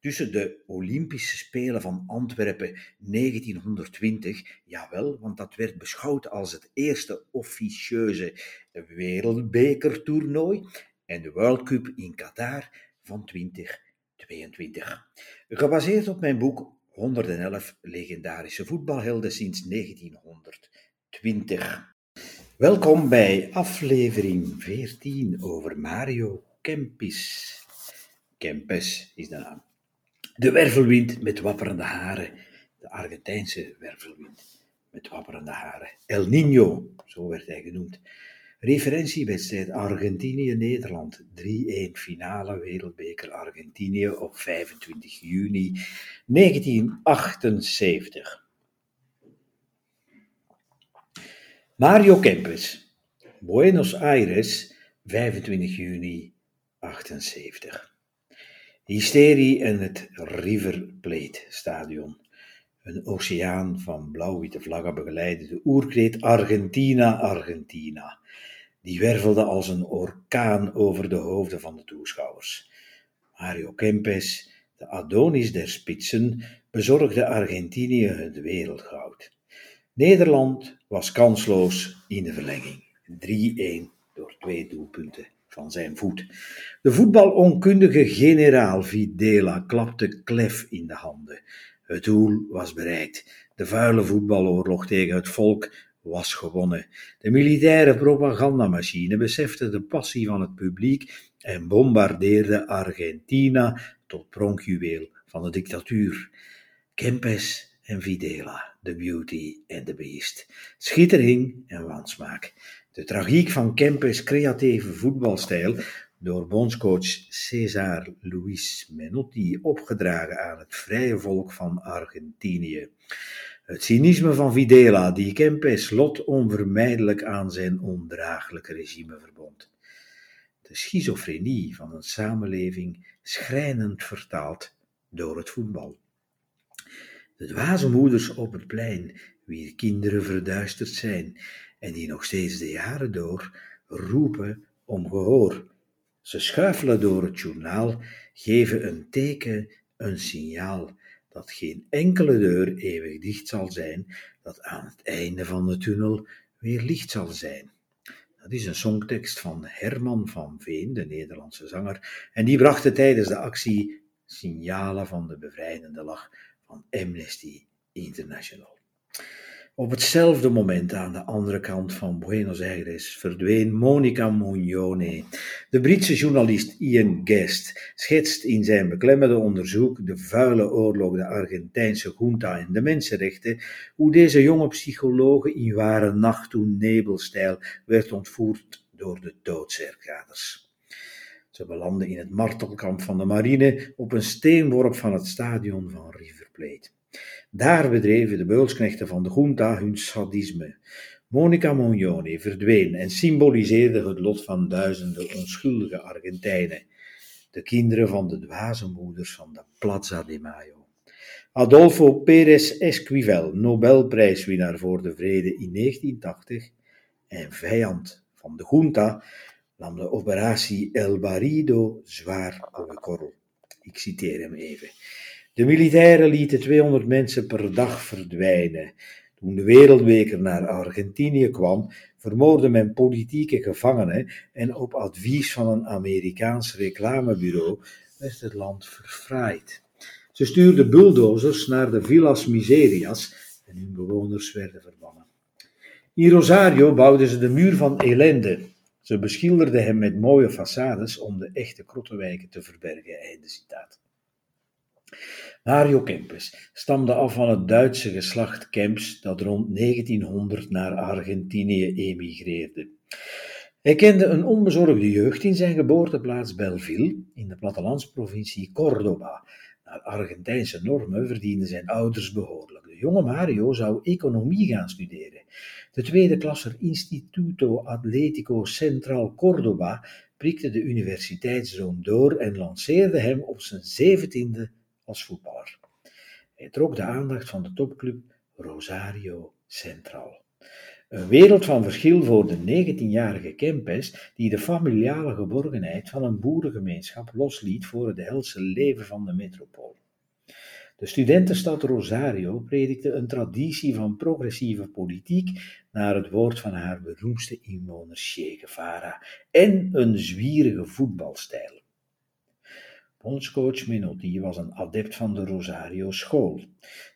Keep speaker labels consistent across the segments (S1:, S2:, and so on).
S1: tussen de Olympische Spelen van Antwerpen 1920, jawel, want dat werd beschouwd als het eerste officieuze wereldbekertoernooi, en de World Cup in Qatar van 2022. Gebaseerd op mijn boek 111 legendarische voetbalhelden sinds 1920. Welkom bij aflevering 14 over Mario Kempis. Kempes is de naam. De wervelwind met wapperende haren. De Argentijnse wervelwind met wapperende haren. El Niño, zo werd hij genoemd. Referentiewedstrijd Argentinië-Nederland. 3-1 finale Wereldbeker Argentinië op 25 juni 1978. Mario Kempes, Buenos Aires, 25 juni 78. Hysterie in het River Plate stadion. Een oceaan van blauw-witte vlaggen begeleidde de oerkreet Argentina, Argentina. Die wervelde als een orkaan over de hoofden van de toeschouwers. Mario Kempes, de Adonis der spitsen, bezorgde Argentinië het wereldgoud. Nederland was kansloos in de verlenging. 3-1 door twee doelpunten van zijn voet. De voetbalonkundige generaal Videla klapte klef in de handen. Het doel was bereikt. De vuile voetbaloorlog tegen het volk was gewonnen. De militaire propagandamachine besefte de passie van het publiek en bombardeerde Argentina tot pronkjuweel van de dictatuur. Kempes en Videla, the beauty and the beast. Schittering en wansmaak. De tragiek van Kempes creatieve voetbalstijl, door bondscoach Cesar Luis Menotti opgedragen aan het vrije volk van Argentinië. Het cynisme van Videla, die Kempes lot onvermijdelijk aan zijn ondraaglijke regime verbond. De schizofrenie van een samenleving schrijnend vertaald door het voetbal. De dwaze op het plein, wier kinderen verduisterd zijn, en die nog steeds de jaren door roepen om gehoor. Ze schuifelen door het journaal, geven een teken, een signaal, dat geen enkele deur eeuwig dicht zal zijn, dat aan het einde van de tunnel weer licht zal zijn. Dat is een songtekst van Herman van Veen, de Nederlandse zanger, en die bracht tijdens de actie signalen van de bevrijdende lach van Amnesty International. Op hetzelfde moment aan de andere kant van Buenos Aires verdween Monica Mugnone. De Britse journalist Ian Guest schetst in zijn beklemmende onderzoek De vuile oorlog, de Argentijnse junta en de mensenrechten, hoe deze jonge psychologe in ware nacht toen nebelstijl werd ontvoerd door de doodserkaders. Ze belanden in het martelkamp van de marine op een steenworp van het stadion van River Plate. Daar bedreven de beulsknechten van de junta hun sadisme. Monica Mognoni verdween en symboliseerde het lot van duizenden onschuldige Argentijnen, de kinderen van de dwaze moeders van de Plaza de Mayo. Adolfo Pérez Esquivel, Nobelprijswinnaar voor de vrede in 1980 en vijand van de junta, nam de operatie El Barrido zwaar op de korrel. Ik citeer hem even. De militairen lieten 200 mensen per dag verdwijnen. Toen de wereldbeker naar Argentinië kwam, vermoordde men politieke gevangenen en op advies van een Amerikaans reclamebureau werd het land verfraaid. Ze stuurden bulldozers naar de Villas Miserias en hun bewoners werden verbannen. In Rosario bouwden ze de muur van ellende. Ze beschilderden hem met mooie façades om de echte krottenwijken te verbergen. Einde citaat. Mario Kempes stamde af van het Duitse geslacht Kemps dat rond 1900 naar Argentinië emigreerde. Hij kende een onbezorgde jeugd in zijn geboorteplaats Belleville in de plattelandsprovincie Córdoba. Naar Argentijnse normen verdienden zijn ouders behoorlijk. Jonge Mario zou economie gaan studeren. De tweede klasser Instituto Atletico Central Córdoba prikte de universiteitsdroom door en lanceerde hem op zijn zeventiende als voetballer. Hij trok de aandacht van de topclub Rosario Central. Een wereld van verschil voor de 19-jarige Kempes, die de familiale geborgenheid van een boerengemeenschap losliet voor het helse leven van de metropool. De studentenstad Rosario predikte een traditie van progressieve politiek naar het woord van haar beroemdste inwoner Che Guevara en een zwierige voetbalstijl. Bondscoach Menotti was een adept van de Rosario school.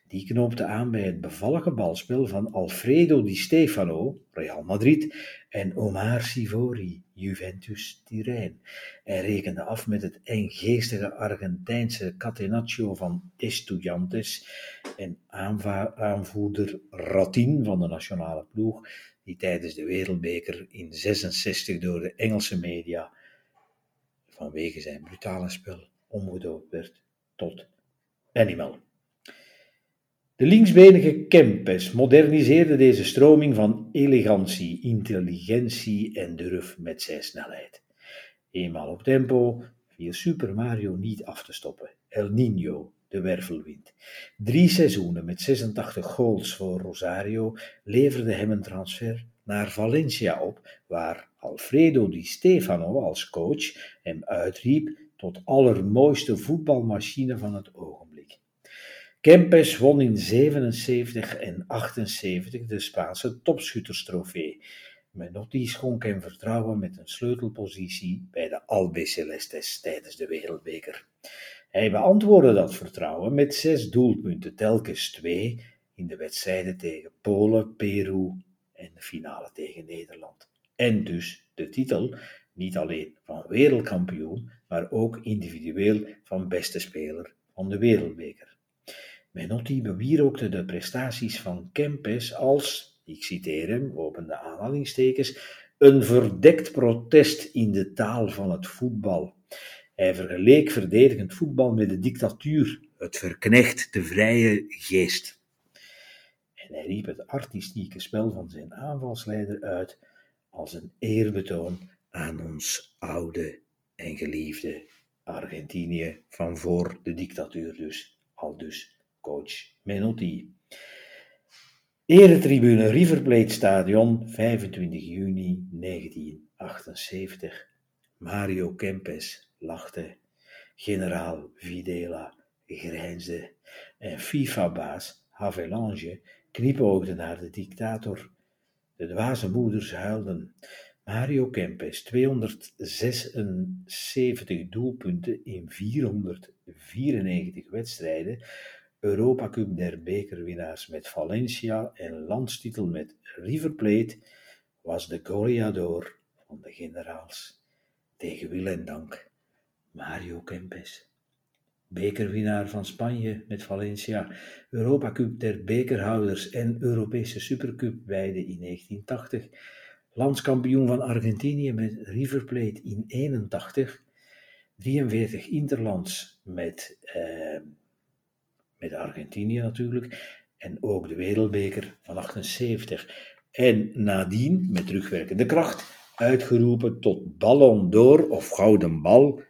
S1: Die knoopte aan bij het bevallige balspel van Alfredo Di Stefano, Real Madrid, en Omar Sivori, Juventus Turijn. Hij rekende af met het enggeestige Argentijnse Catenaccio van Estudiantes en aanvoerder Ratin van de nationale ploeg, die tijdens de Wereldbeker in 66 door de Engelse media vanwege zijn brutale spel omgedoopt werd tot Animal. De linksbenige Kempes moderniseerde deze stroming van elegantie, intelligentie en durf met zijn snelheid. Eenmaal op tempo viel Super Mario niet af te stoppen. El Niño, de wervelwind. Drie seizoenen met 86 goals voor Rosario leverden hem een transfer naar Valencia op, waar Alfredo Di Stefano als coach hem uitriep tot allermooiste voetbalmachine van het ogenblik. Kempes won in 77 en 78 de Spaanse topschutterstrofee. Menotti schonk hem vertrouwen met een sleutelpositie bij de Albicelestes tijdens de Wereldbeker. Hij beantwoordde dat vertrouwen met zes doelpunten, telkens twee in de wedstrijden tegen Polen, Peru en de finale tegen Nederland. En dus de titel niet alleen van wereldkampioen, maar ook individueel van beste speler van de wereldbeker. Menotti bewierokte de prestaties van Kempes als, ik citeer hem, opende aanhalingstekens, een verdekt protest in de taal van het voetbal. Hij vergeleek verdedigend voetbal met de dictatuur, het verknecht de vrije geest. En hij riep het artistieke spel van zijn aanvalsleider uit als een eerbetoon aan ons oude en geliefde Argentinië van voor de dictatuur dus, al dus coach Menotti. Eretribune River Plate Stadion, 25 juni 1978. Mario Kempes lachte, generaal Videla grijnsde en FIFA-baas Havelange knipoogde naar de dictator. De dwaze moeders huilden. Mario Kempes 276 doelpunten in 494 wedstrijden, Europa Cup der bekerwinnaars met Valencia en landstitel met River Plate, was de goleador van de generaals. Tegen wil en dank, Mario Kempes. Bekerwinnaar van Spanje met Valencia, Europa Cup der bekerhouders en Europese Supercup beide in 1980 landskampioen van Argentinië met River Plate in 81, 43 interlands met, uh, met Argentinië natuurlijk, en ook de wereldbeker van 78. En nadien, met terugwerkende kracht, uitgeroepen tot Ballon d'Or of Gouden Bal,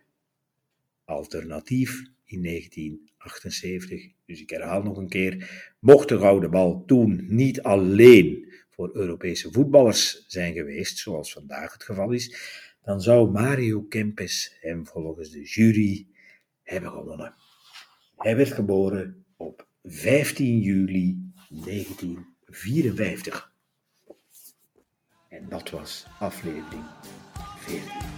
S1: alternatief in 1978. Dus ik herhaal nog een keer, mocht de Gouden Bal toen niet alleen voor Europese voetballers zijn geweest, zoals vandaag het geval is, dan zou Mario Kempes hem volgens de jury hebben gewonnen. Hij werd geboren op 15 juli 1954. En dat was aflevering 14.